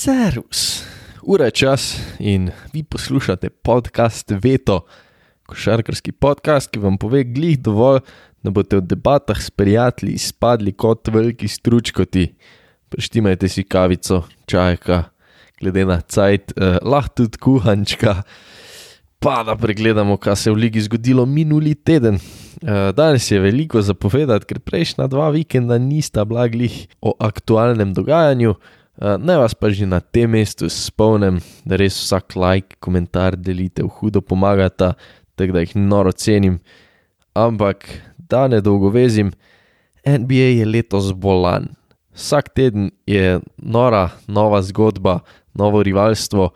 Servus, ura je čas in vi poslušate podcast Veto, košarkarski podcast, ki vam pove glih dovolj, da boste v debatah s prijatelji izpadli kot veliki stručkoti. Preštimajte si kavico, čajka, glede na cajt, eh, lahko tudi kuhančka, pa da pregledamo, kaj se je v ligi zgodilo minuli teden. Eh, danes je veliko zapovedati, ker prejšnja dva vikenda nista blaglih o aktualnem dogajanju. Uh, naj vas pa že na tem mestu spomnim, da res vsak like, komentar, delitev hudo pomagata, tako da jih noro cenim. Ampak, da ne dolgo vezim, NBA je letos bolan. Vsak teden je nora, nova zgodba, novo rivalstvo.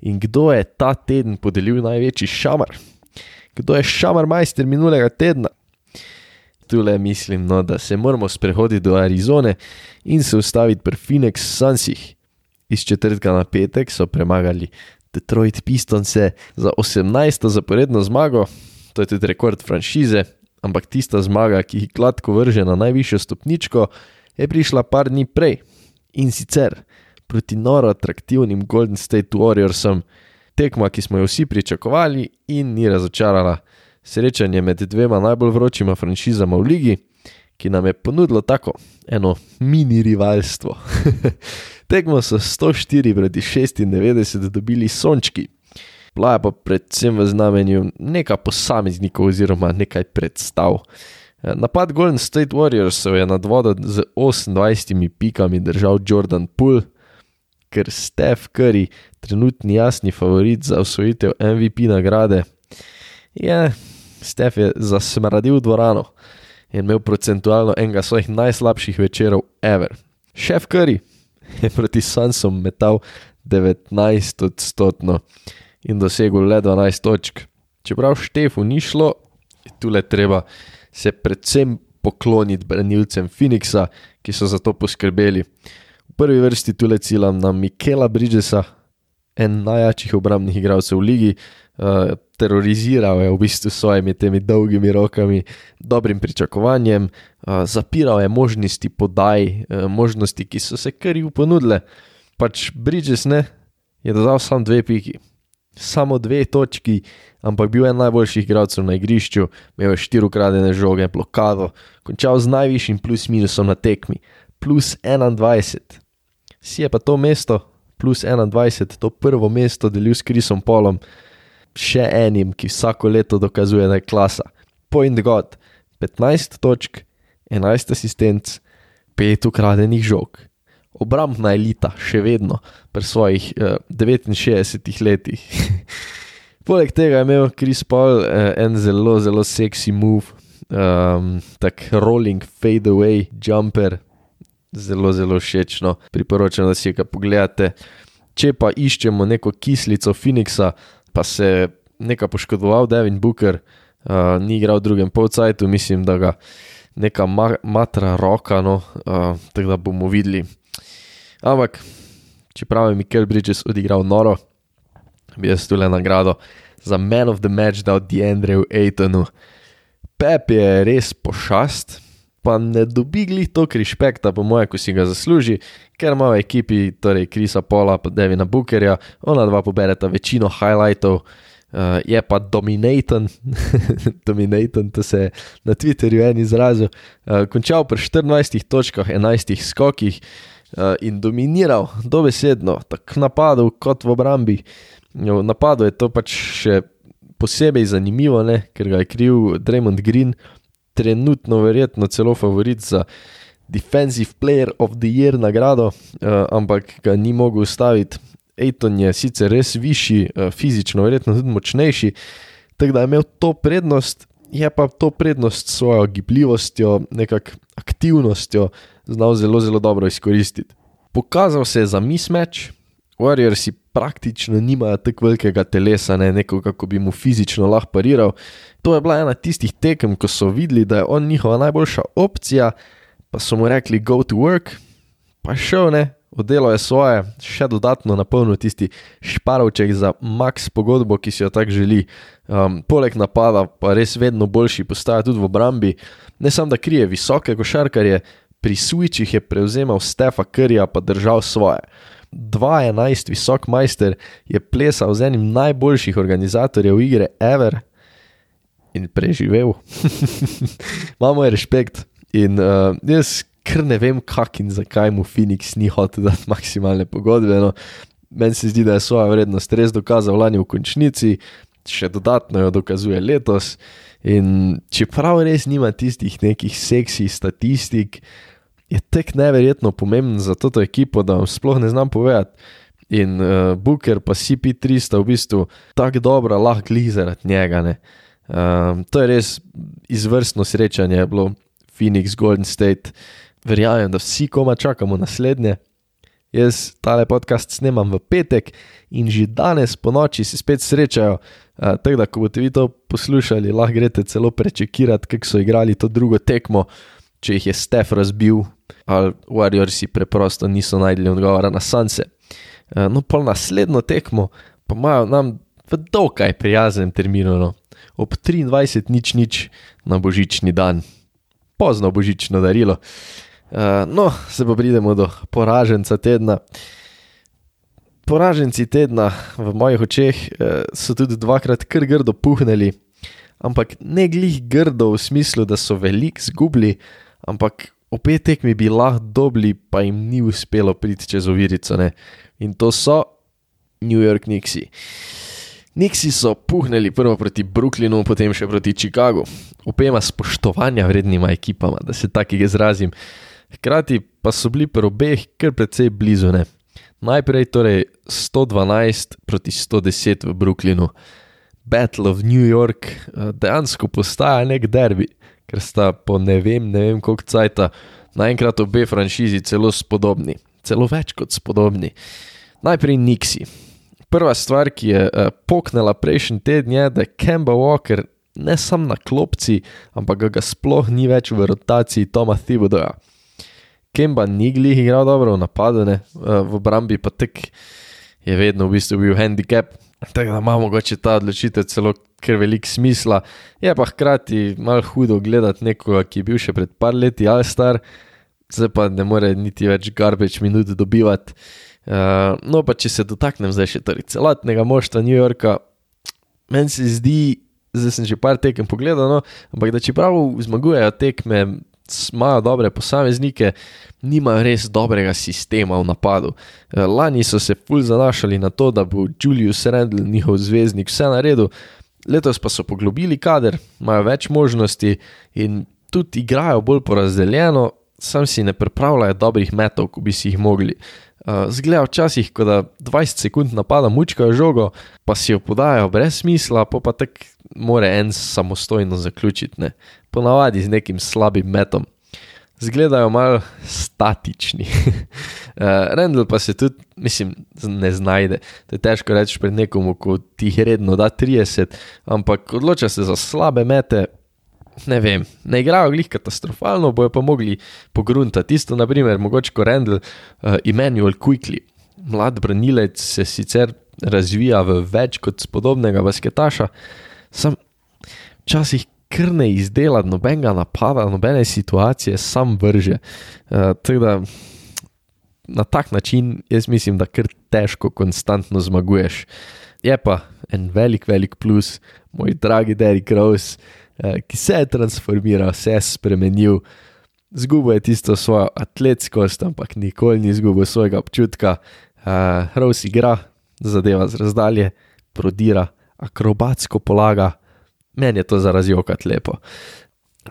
In kdo je ta teden podelil največji šamar? Kdo je šamar majster minulega tedna? Tule mislim, no, da se moramo sprehoditi do Arizone in se ustaviti pri Phoenix Sunsih. Iz četrtka na petek so premagali Detroit Pistons za 18. zaporedno zmago, to je tudi rekord franšize, ampak tista zmaga, ki jih gladko vrže na najvišjo stopničko, je prišla par dni prej in sicer proti noro atraktivnim Golden State Warriorsom, tekma, ki smo jo vsi pričakovali in ni razočarala srečanje med dvema najbolj vročima franšizama v ligi, ki nam je ponudilo tako eno mini rivalstvo. Tekmo so 104 proti 96 dobili sončki, bila je pa predvsem v znamenju nekaj posameznikov oziroma nekaj predstav. Napad Golden State Warriors je nad vodo z 28 pikami držal Jordan Poole, ker Steph Curry, trenutni jasni favorit za osvojitev MVP nagrade, je Stef je zasmradil dvorano in imel procentualno enega svojih najslabših večerov ever. Šef Curry je proti Sansom metal 19 odstotno in dosegel le 12 točk. Čeprav Štefu ni šlo, je tu le treba se predvsem pokloniti branilcem Phoenixa, ki so za to poskrbeli. V prvi vrsti tu le cilam na Mikela Bridgesa, en najjačih obrambnih igralcev v ligi, uh, teroriziral je v bistvu s svojimi temi dolgimi rokami, dobrim pričakovanjem, uh, zapiral je možnosti podaj, uh, možnosti, ki so se kar jih ponudile. Pač Bridges ne, je dodal samo dve piki, samo dve točki, ampak bil je najboljši igralec na igrišču, imel je štiri ukradene žoge, blokado, končal z najvišjim plus minusom na tekmi, plus 21. Si je pa to mesto, plus 21, to prvo mesto delil s Krisom Polom še enim, ki vsako leto dokazuje, da je klasa. Point God, 15 točk, 11 asistent, 5 ukradenih žog. Obrambna elita, še vedno, pri svojih uh, eh, 69 letih. Poleg tega je imel Chris Paul uh, en zelo, zelo seksi move, um, tak rolling fade away jumper, zelo, zelo všečno. Priporočam, da si ga pogledate. Če pa iščemo neko kislico Phoenixa, pa se je nekaj poškodoval, Devin Booker, uh, ni igral v drugem polcajtu, mislim, da ga neka ma matra roka, no, uh, tako da bomo videli. Ampak, čeprav je Mikel Bridges odigral noro, bi jaz tu le nagrado za Man of the Match dal Deandreju Aitonu. Pep je res pošast, pa ne dobi glih toliko respekta, po mojem, ko si ga zasluži, ker ima v ekipi, torej Krisa Pola in Devina Bookerja, ona dva pobereta večino highlightov, uh, je pa dominaten, dominaten, to se je na Twitterju en izrazil, uh, končal pri 14 točkah, 11 skokih uh, in dominiral dobesedno, tako napadal kot v obrambi. V napadu je to pač še posebej zanimivo, ne? ker ga je kriv Draymond Green trenutno verjetno celo favorit za Defensive Player of the Year nagrado, uh, ampak ga ni mogel ustaviti. Aiton je sicer res višji, uh, fizično verjetno tudi močnejši, tako da je imel to prednost, je pa to prednost s svojo gibljivostjo, nekakšno aktivnostjo znal zelo, zelo dobro izkoristiti. Pokazal se je za mismatch, Warriorsi praktično nimajo tako velikega telesa, ne nekoga, kako bi mu fizično lahko pariral. To je bila ena tistih tekem, ko so videli, da je on njihova najboljša opcija, pa so mu rekli: Go to work, pa šel ne, oddelal je svoje, še dodatno napolnil tisti šparovček za max pogodbo, ki si jo tako želi. Um, poleg napada, pa res vedno boljši postaja tudi v obrambi. Ne samo da krije visoke košarkarje, pri switchih je prevzemal Stefa Krija, pa držal svoje. 2-11 visok majster je plesal z enim najboljših organizatorjev igre Ever in preživel. Imamo je respekt. In uh, jaz kar ne vem, kak in zakaj mu Phoenix ni hotel dati maksimalne pogodbe. No. Meni se zdi, da je svojo vrednost res dokazal lani v končnici, še dodatno jo dokazuje letos. In čeprav res nima tistih nekih seksi statistik, je tek neverjetno pomemben za to ekipo, da vam sploh ne znam povedati. In uh, Booker pa CP3 sta v bistvu tako dobra, lahko glih zaradi njega. Uh, to je res izvrstno srečanje, je bilo Phoenix, Golden State. Verjamem, da vsi koma čakamo naslednje. Jaz tale podcast snemam v petek in že danes po noči se spet srečajo. Uh, tako da, ko boste vi to poslušali, lahko greste celo prečekirati, kako so igrali to drugo tekmo, če jih je Stef razbil, ali Warriorsi preprosto niso najdli odgovora na Sanse. Uh, no, pa naslednjo tekmo pa imajo nam v dokaj prijaznem terminu, no. ob 23, nič, nič na božični dan, pozno božično darilo. Uh, no, se pa pridemo do poraženca tedna. Poraženci tedna v mojih očeh uh, so tudi dvakrat kar grdo puhnili, ampak ne glih grdo v smislu, da so velik zgubili, ampak obe tekmi bi lahko dobili, pa jim ni uspelo priti čez ovirico. Ne? In to so New York Nixi. Nixi so puhnili prvo proti Brooklynu, potem še proti Chicagu, obema spoštovanja vrednima ekipama, da se tako izrazim. Hkrati pa so bili pri obeh kar precej blizu. Ne? Najprej torej 112 proti 110 v Brooklynu. Battle of New York eh, dejansko postaja nek derbi, ker sta po ne vem, ne vem koliko cajta naenkrat obe franšizi celo spodobni, celo več kot spodobni. Najprej Nixi. Prva stvar, ki je uh, poknila prejšnji teden, je, da Kemba Walker ne samo na klopci, ampak ga sploh ni več v rotaciji Toma Thibodeja. Kemba ni glih igral dobro v napadu, ne? Eh, v obrambi pa tek je vedno v bistvu bil handicap. Tako da ima mogoče ta odločitev celo kar velik smisla. Je pa hkrati malo hudo gledati nekoga, ki je bil še pred par leti ali star, zdaj pa ne more niti več garbage minut dobivati. Uh, no, pa če se dotaknem zdaj še torej celotnega moštva New Yorka, meni se zdi, zdaj sem že par tekem pogledal, no, ampak da čeprav zmagujejo tekme imajo dobre posameznike, nimajo res dobrega sistema v napadu. Eh, lani so se fulj zanašali na to, da bo Julius Randall, njihov zvezdnik, vse naredil, letos pa so poglobili kader, imajo več možnosti in tudi igrajo bolj porazdeljeno, sam si ne pripravljajo dobrih metov, kot bi si jih mogli. Uh, zgleda včasih, ko da 20 sekund napada mučkajo žogo, pa si jo podajo brez smisla, pa pa tako more en samostojno zaključiti. Ne ponavadi z nekim slabim metom. Zgledajo malo statični. uh, Rendel pa se tudi, mislim, ne znajde. To je težko reči pred nekom, ko ti jih redno da 30, ampak odloča se za slabe mete. Ne vem, ne igrajo glih katastrofalno, bojo pa mogli pogruntati. Isto, naprimer, mogoče kot Rendel, uh, Emmanuel Quickly. Mlad branilec se sicer razvija v več kot spodobnega basketaša, sam včasih kar ne izdela nobenega napada, nobene situacije, sam vrže. Uh, da, na tak način jaz mislim, da kar težko konstantno zmaguješ. Je pa en velik, velik plus, moj dragi Derek Rose, uh, ki se je transformiral, se je spremenil. Zgubil je tisto svojo atletskost, ampak nikoli ni izgubil svojega občutka. Uh, Rose igra, zadeva z razdalje, prodira, akrobatsko polaga, meni je to zarazjokati lepo.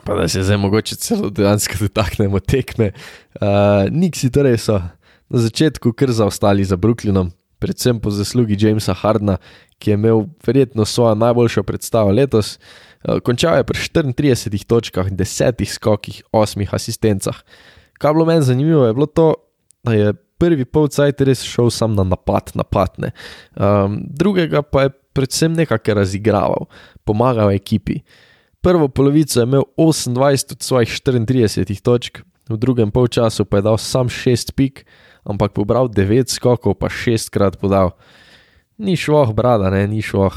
Pa da se zdaj mogoče celo dejansko dotaknemo tekme. Uh, Niksi torej so na začetku kar zaostali za Brooklynom, predvsem po zaslugi Jamesa Hardna, ki je imel verjetno svojo najboljšo predstavo letos. Uh, končal je pri 34 točkah, 10 skokih, 8 asistencah. Kar bilo meni zanimivo, je bilo to, da je prvi polcajt res šel sam na napad, napadne. Um, drugega pa je predvsem nekako razigraval, pomagal ekipi. Prvo polovico je imel 28 od svojih 34 točk, v drugem polčasu pa je dal sam 6 pik, ampak pobral 9 skokov, pa 6 krat podal. Ni šlo, brada, ne, ni šlo.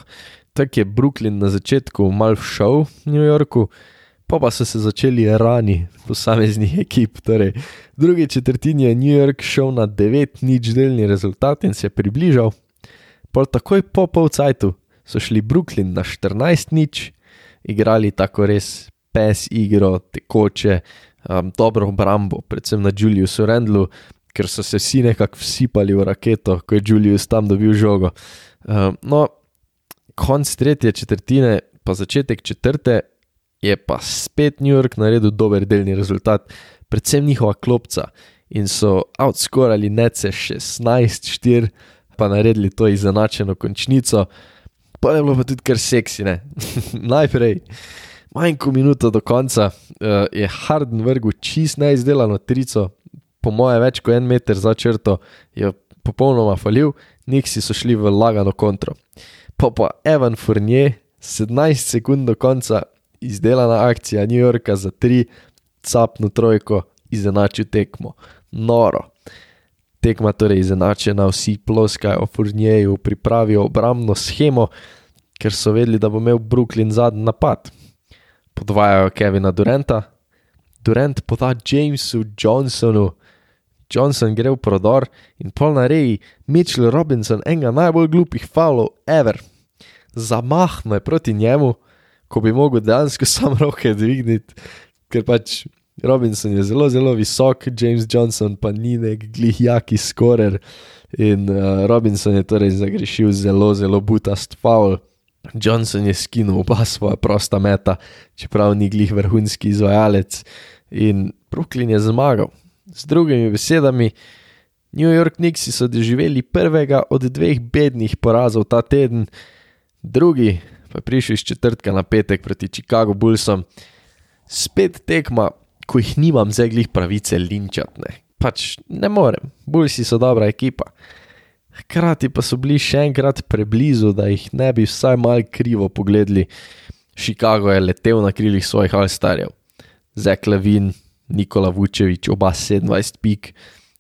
Tako je Brooklyn na začetku mal šel v New Yorku, pa pa so se začeli rani posameznih ekip. Torej, v drugi četrtini je New York šel na 9-nič delni rezultat in se približal. Pol takoj po polcajtu so šli Brooklyn na 14-nič, igrali tako res pes igro, tekoče, um, dobro obrambo, predvsem na Juliusu Rendlu, ker so se vsi nekako vsipali v raketo, ko je Julius tam dobil žogo. Um, no, konc tretje četrtine, pa začetek četrte, je pa spet New York naredil dober delni rezultat, predvsem njihova klopca. In so outscorali nece 16-4, pa naredili to izenačeno končnico. Pa je bilo pa tudi kar seksi, ne. Najprej, manj kot minuto do konca, uh, je Harden vrgel čist neizdelano trico, po moje več kot en meter za črto, je popolnoma falil, niksi so šli v lagano kontro. Pa pa Evan Fournier, 17 sekund do konca, izdelana akcija New Yorka za tri, capno trojko, izenačil tekmo. Noro. Tekma torej izenačena, vsi ploskajo o Furnjeju, pripravijo obrambno schemo, ker so vedeli, da bo imel Brooklyn zadnji napad. Podvajajo Kevina Durenta, Durant poda Jamesu Johnsonu, Johnson gre v prodor in pol na reji Mitchell Robinson, enega najbolj glupih falov ever. Zamahne proti njemu, ko bi mogel dejansko samo roke dvigniti, ker pač Robinson je zelo, zelo visok, James Johnson pa ni nek glihjaki skorer. In uh, Robinson je torej zagrešil zelo, zelo butast faul. Johnson je skinil oba svoja prosta meta, čeprav ni glih vrhunski izvajalec. In Brooklyn je zmagal. Z drugimi besedami, New York Knicks so doživeli prvega od dveh bednih porazov ta teden, drugi pa je prišel iz četrtka na petek proti Chicago Bullsom. Spet tekma, ko jih nimam zdaj glih pravice linčati. Ne. Pač ne morem, Bullsi so dobra ekipa. Hkrati pa so bili še enkrat preblizu, da jih ne bi vsaj malo krivo pogledali. Chicago je letel na krilih svojih alstarjev. Zek Levin, Nikola Vučevič, oba 27 pik,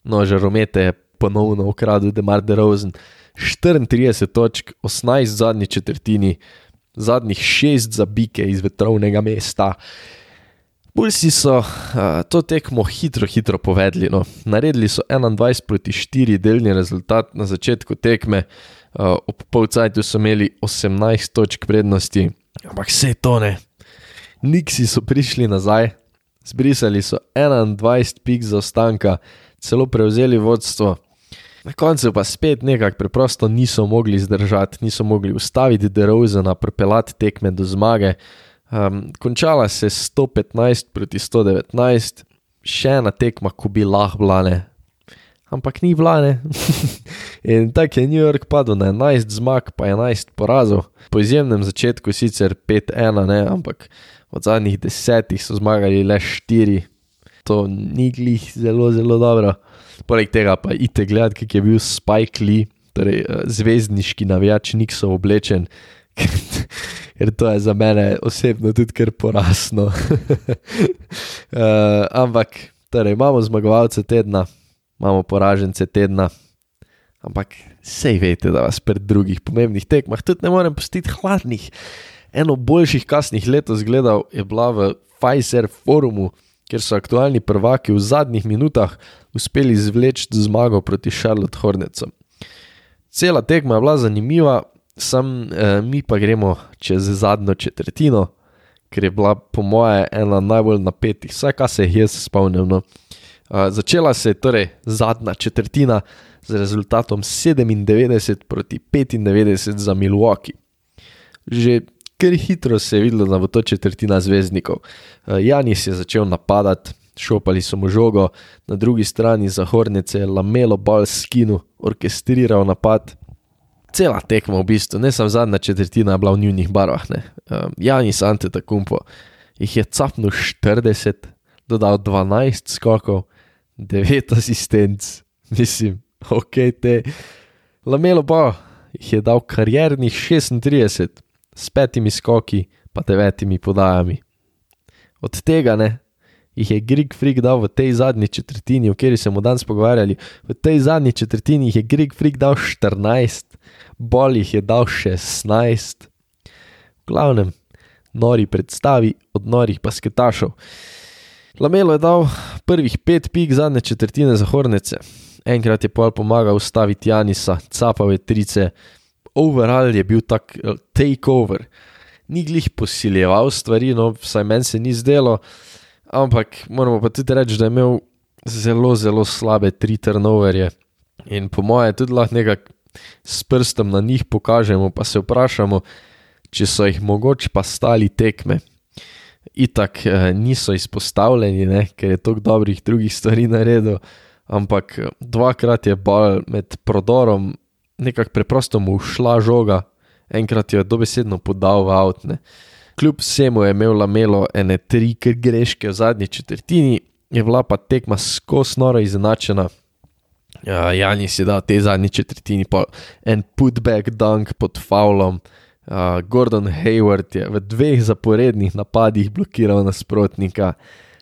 no žaromete je ponovno ukradel Demar de Rosen. 34 točk, 18 zadnji četrtini, zadnjih šest za bike iz vetrovnega mesta. Bulsi so uh, to tekmo hitro, hitro povedali. No. Naredili so 21 proti 4 delni rezultat na začetku tekme, uh, ob polcajtu so imeli 18 točk prednosti, ampak vse to ne. Niksi so prišli nazaj, zbrisali so 21 pik za ostanka, celo prevzeli vodstvo. Na koncu pa spet nekako preprosto niso mogli zdržati, niso mogli ustaviti Derozena, pripeljati tekme do zmage. Um, končala se je 115 proti 119, še ena tekma, ko bi lahko blane. Ampak ni blane. In tako je New York padel na 11 zmag, pa 11 porazov. Po izjemnem začetku sicer 5-1, ne, ampak od zadnjih desetih so zmagali le 4. To ni glih zelo, zelo dobro. Poleg tega pa ite gledati, kak je bil Spike Lee, torej uh, zvezdniški navijač Nixov oblečen, ker to je za mene osebno tudi kar porasno. uh, ampak, torej imamo zmagovalce tedna, imamo poražence tedna, ampak sej veste, da vas pred drugih pomembnih tekmah tudi ne morem pustiti hladnih. Eno boljših kasnih letos gledal je bila v Pfizer forumu ker so aktualni prvaki v zadnjih minutah uspeli izvleči zmago proti Charlotte Hornetsom. Cela tekma je bila zanimiva, sam eh, mi pa gremo čez zadnjo četrtino, ker je bila po moje ena najbolj napetih, vsaj kar se jih jaz spomnim. No. Uh, začela se je torej zadnja četrtina z rezultatom 97 proti 95 za Milwaukee. Že ker hitro se je videlo, da bo to četrtina zvezdnikov. Eh, Janis je začel napadati, šopali so mu žogo, na drugi strani za hornice je lamelo bal skinu, orkestriral napad. Cela tekma v bistvu, ne samo zadnja četrtina, bila v njunih barvah. Ne. Eh, Janis Ante Takumpo jih je capnil 40, dodal 12 skokov, 9 asistenc, mislim, ok, te. Lamelo bal jih je dal karjernih 36 s petimi skoki, pa devetimi podajami. Od tega ne, jih je Greg Freak dal v tej zadnji četrtini, o kateri smo danes pogovarjali. V tej zadnji četrtini jih je Greg Freak dal 14, Bol jih je dal 16. V glavnem, nori predstavi od norih basketašov. Lamelo je dal prvih pet pik zadnje četrtine za Hornice. Enkrat je pol pomagal ustaviti Janisa, capave trice, overall je bil tak eh, takeover. Ni glih posiljeval stvari, no, vsaj meni se ni zdelo, ampak moramo pa tudi reči, da je imel zelo, zelo slabe tri turnoverje. In po mojem, tudi lahko nekaj s prstom na njih pokažemo, pa se vprašamo, če so jih mogoče pa stali tekme. Itak eh, niso izpostavljeni, ne, ker je toliko dobrih drugih stvari naredil, ampak eh, dvakrat je bal med prodorom, nekako preprosto mu šla žoga, enkrat jo je dobesedno podal v avtne. Kljub vsemu je imel lamelo ene tri greške v zadnji četrtini, je bila pa tekma skos noro izenačena. Ja, Janis je dal te zadnji četrtini, pa en putback dunk pod faulom. Uh, Gordon Hayward je v dveh zaporednih napadih blokiral nasprotnika.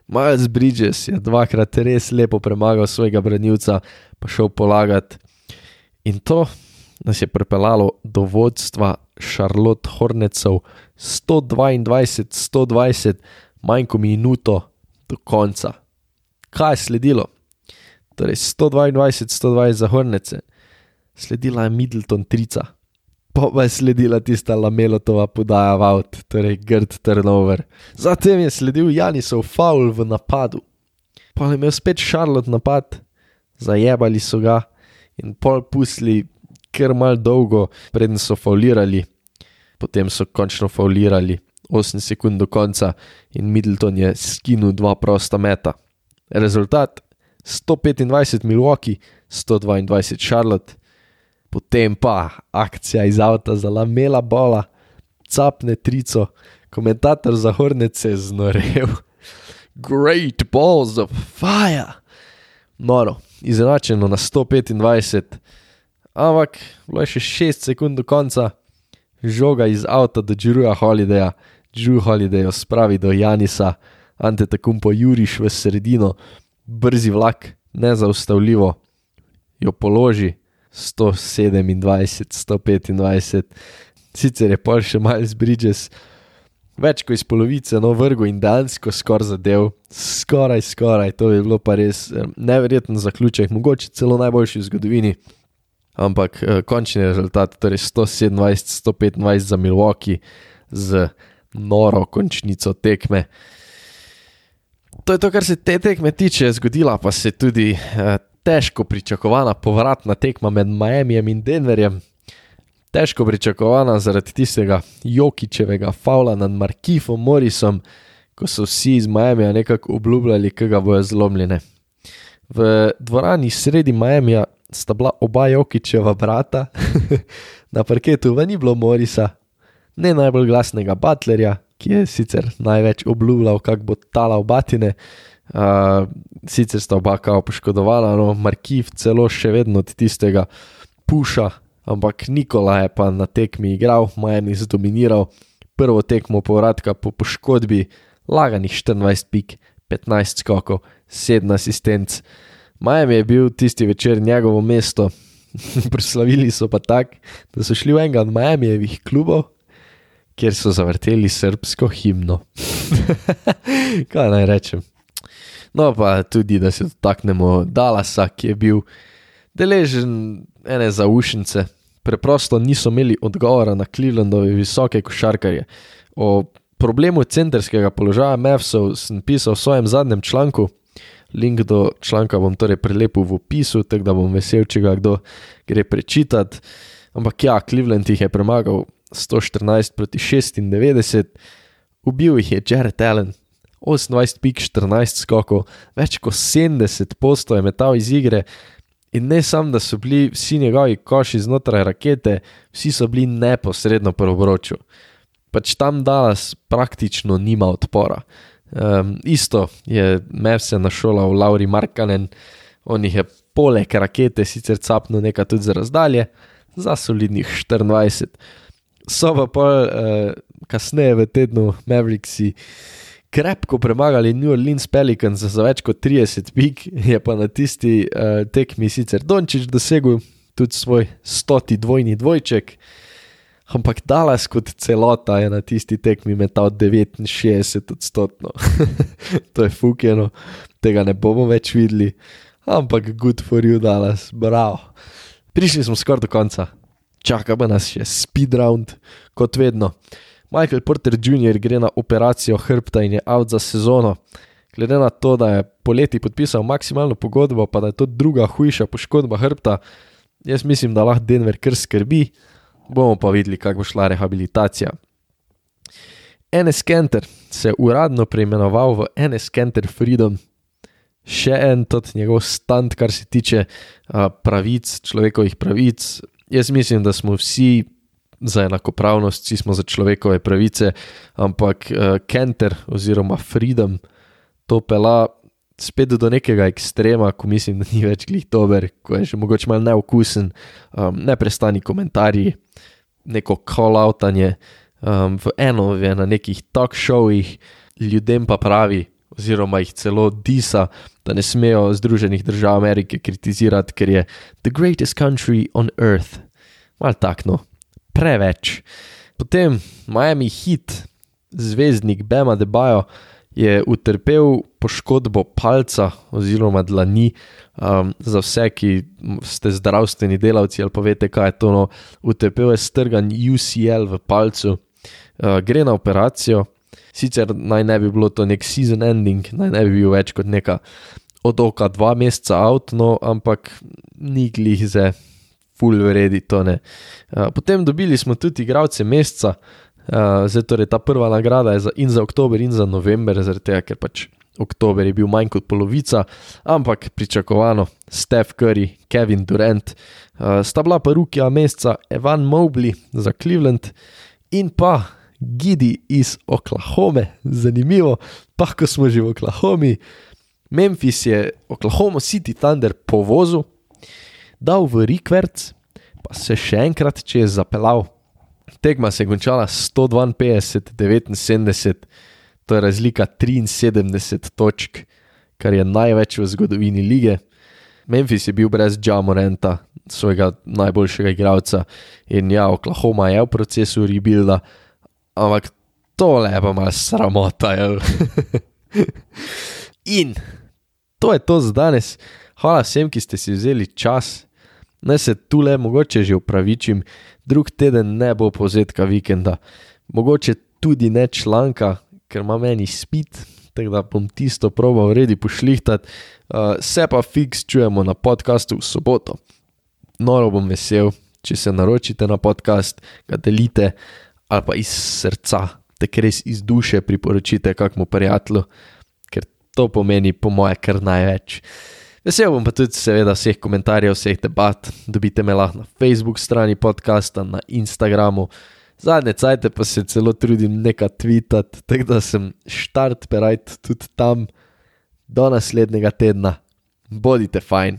Miles Bridges je dvakrat res lepo premagal svojega branilca, pa šel polagati. In to nas je pripeljalo do vodstva Charlotte Hornetsov 122-120, manj kot minuto do konca. Kaj je sledilo? Torej 122-120 za Hornece, sledila je Middleton trica pa je sledila tista Lamelotova podaja v avt, torej grd turnover. Zatem je sledil Janisov faul v napadu. Pa je imel spet Charlotte napad, zajebali so ga in pol pusli kar mal dolgo, preden so faulirali. Potem so končno faulirali 8 sekund do konca in Middleton je skinul dva prosta meta. Rezultat 125 Milwaukee, 122 Charlotte potem pa akcija iz avta za lamela bola, capne trico, komentator za hornice je znorev. Great balls of fire! Noro, izenačeno na 125, ampak bilo je še 6 sekund do konca, žoga iz avta do Džuruja Holidaya, Džu Holiday spravi do Janisa, ante takumpo juriš v sredino, brzi vlak, nezaustavljivo, jo položi. 127, 125, sicer je pol še Miles Bridges, več kot iz polovice, no vrgo in dejansko skoraj zadev, skoraj, skoraj, to je bilo pa res neverjeten zaključek, mogoče celo najboljši v zgodovini. Ampak eh, končni rezultat, torej 127, 125 za Milwaukee z noro končnico tekme. To je to, kar se te tekme tiče, zgodila pa se tudi eh, težko pričakovana povratna tekma med Miamijem in Denverjem. Težko pričakovana zaradi tistega Jokičevega faula nad Markifom Morrisom, ko so vsi iz Miamija nekako obljubljali, kaj ga bojo zlomljene. V dvorani sredi Miamija sta bila oba Jokičeva brata, na parketu v ni bilo Morrisa, ne najbolj glasnega Butlerja, ki je sicer največ obljubljal, kako bo tala v batine. Uh, sicer sta oba kao poškodovana, no, Markiv celo še vedno od tistega puša, ampak Nikola je pa na tekmi igral, Miami zdominiral, prvo tekmo povratka po poškodbi, laganih 14 pik, 15 skokov, 7 asistenc. Miami je bil tisti večer njegovo mesto, proslavili so pa tako, da so šli v enega od Miamijevih klubov. Ker so zavrteli srpsko himno. Kaj naj rečem? No, pa tudi, da se dotaknemo Dalasa, ki je bil deležen ene zaušnice. Preprosto niso imeli odgovora na Clevelandove visoke košarkarje. O problemu centrskega položaja Mavsov sem pisal v svojem zadnjem članku. Link do članka bom torej prelepil v opisu, tako da bom vesel, če ga kdo gre prečitati. Ampak ja, Cleveland jih je premagal 114 proti 96, ubil jih je Jared Allen, 28 pik, 14 skokov, več kot 70 postov je metal iz igre. In ne samo, da so bili vsi njegovi koši znotraj rakete, vsi so bili neposredno po obroču. Pač tam Dallas praktično nima odpora. Um, isto je Merce našola v Lauri Markanen, on jih je poleg rakete sicer capno nekaj tudi za razdalje, za solidnih 24. So pa pol uh, kasneje v tednu Mavericksi krepko premagali New Orleans Pelicans za več kot 30 pik, je pa na tisti uh, tekmi sicer Dončić dosegel tudi svoj stoti dvojni dvojček. Ampak Dallas kot celota je na tisti tekmi metal 69 odstotkov. to je fukjeno, tega ne bomo več videli. Ampak good for you, Dallas, bravo. Prišli smo skoraj do konca, čaka pa nas še speed round, kot vedno. Michael Porter Jr. gre na operacijo hrbta in je out za sezono. Glede na to, da je poleti podpisal maksimalno pogodbo, pa da je to druga hujša poškodba hrbta, jaz mislim, da lahko Denver kar skrbi, bomo pa videli, kako bo šla rehabilitacija. NS Kenter se je uradno preimenoval v NS Kenter Freedom, še en tot njegov stand, kar se tiče uh, pravic, človekovih pravic. Jaz mislim, da smo vsi za enakopravnost, vsi smo za človekove pravice, ampak uh, Kenter oziroma Freedom to pela spet do nekega ekstrema, ko mislim, da ni več glih dober, ko je že mogoče malo neokusen, um, neprestani komentarji, neko call-outanje um, v eno, v na nekih talk showih, ljudem pa pravi, oziroma jih celo disa, da ne smejo Združenih držav Amerike kritizirati, ker je the greatest country on earth. Mal takno, preveč. Potem Miami Heat, zvezdnik Bema Debajo je utrpel poškodbo palca oziroma dlani. Um, za vse, ki ste zdravstveni delavci ali pa veste, kaj je to, no, utrpel je strgan UCL v palcu, uh, gre na operacijo. Sicer naj ne bi bilo to nek season ending, naj ne bi bil več kot neka od oka dva meseca out, no, ampak ni glih za full vredi to ne. Uh, potem dobili smo tudi igralce meseca, Uh, zdaj, torej, ta prva nagrada je za, in za oktober, in za november, tega, ker pač oktober je bil manj kot polovica, ampak pričakovano, Steph Curry, Kevin Durant, uh, sta bila pa rukija meseca Evan Mobley za Cleveland in pa Gidi iz Oklahome, zanimivo, pa ko smo že v Oklahomi. Memphis je Oklahoma City Thunder povozil, dal v Rikverc, pa se še enkrat čez zapeljal Tekma se je končala 152-79, to je razlika 73 točk, kar je največ v zgodovini lige. Memphis je bil brez Džamorenta, svojega najboljšega igralca, in ja, Oklahoma je v procesu rebuilda, ampak tole je pa malo sramota. in to je to za danes. Hvala vsem, ki ste si vzeli čas. Naj se tu le mogoče že upravičim, drug teden ne bo povzetka vikenda, mogoče tudi ne članka, ker ima meni spit, tako da bom tisto proval redi pošlihtati, uh, se pa fiks čujemo na podkastu v soboto. Noro bom vesel, če se naročite na podcast, ga delite ali pa iz srca, te res iz duše priporočite kakmu prijatelju, ker to pomeni po moje kar največ. Vesel bom pa tudi, seveda, vseh komentarjev, vseh debat. Dobite me lahko na Facebook strani podcasta, na Instagramu. Zadnje cajte pa se celo trudim nekaj tvitati, tako da sem štart perajt tudi tam. Do naslednjega tedna, bodite fajn.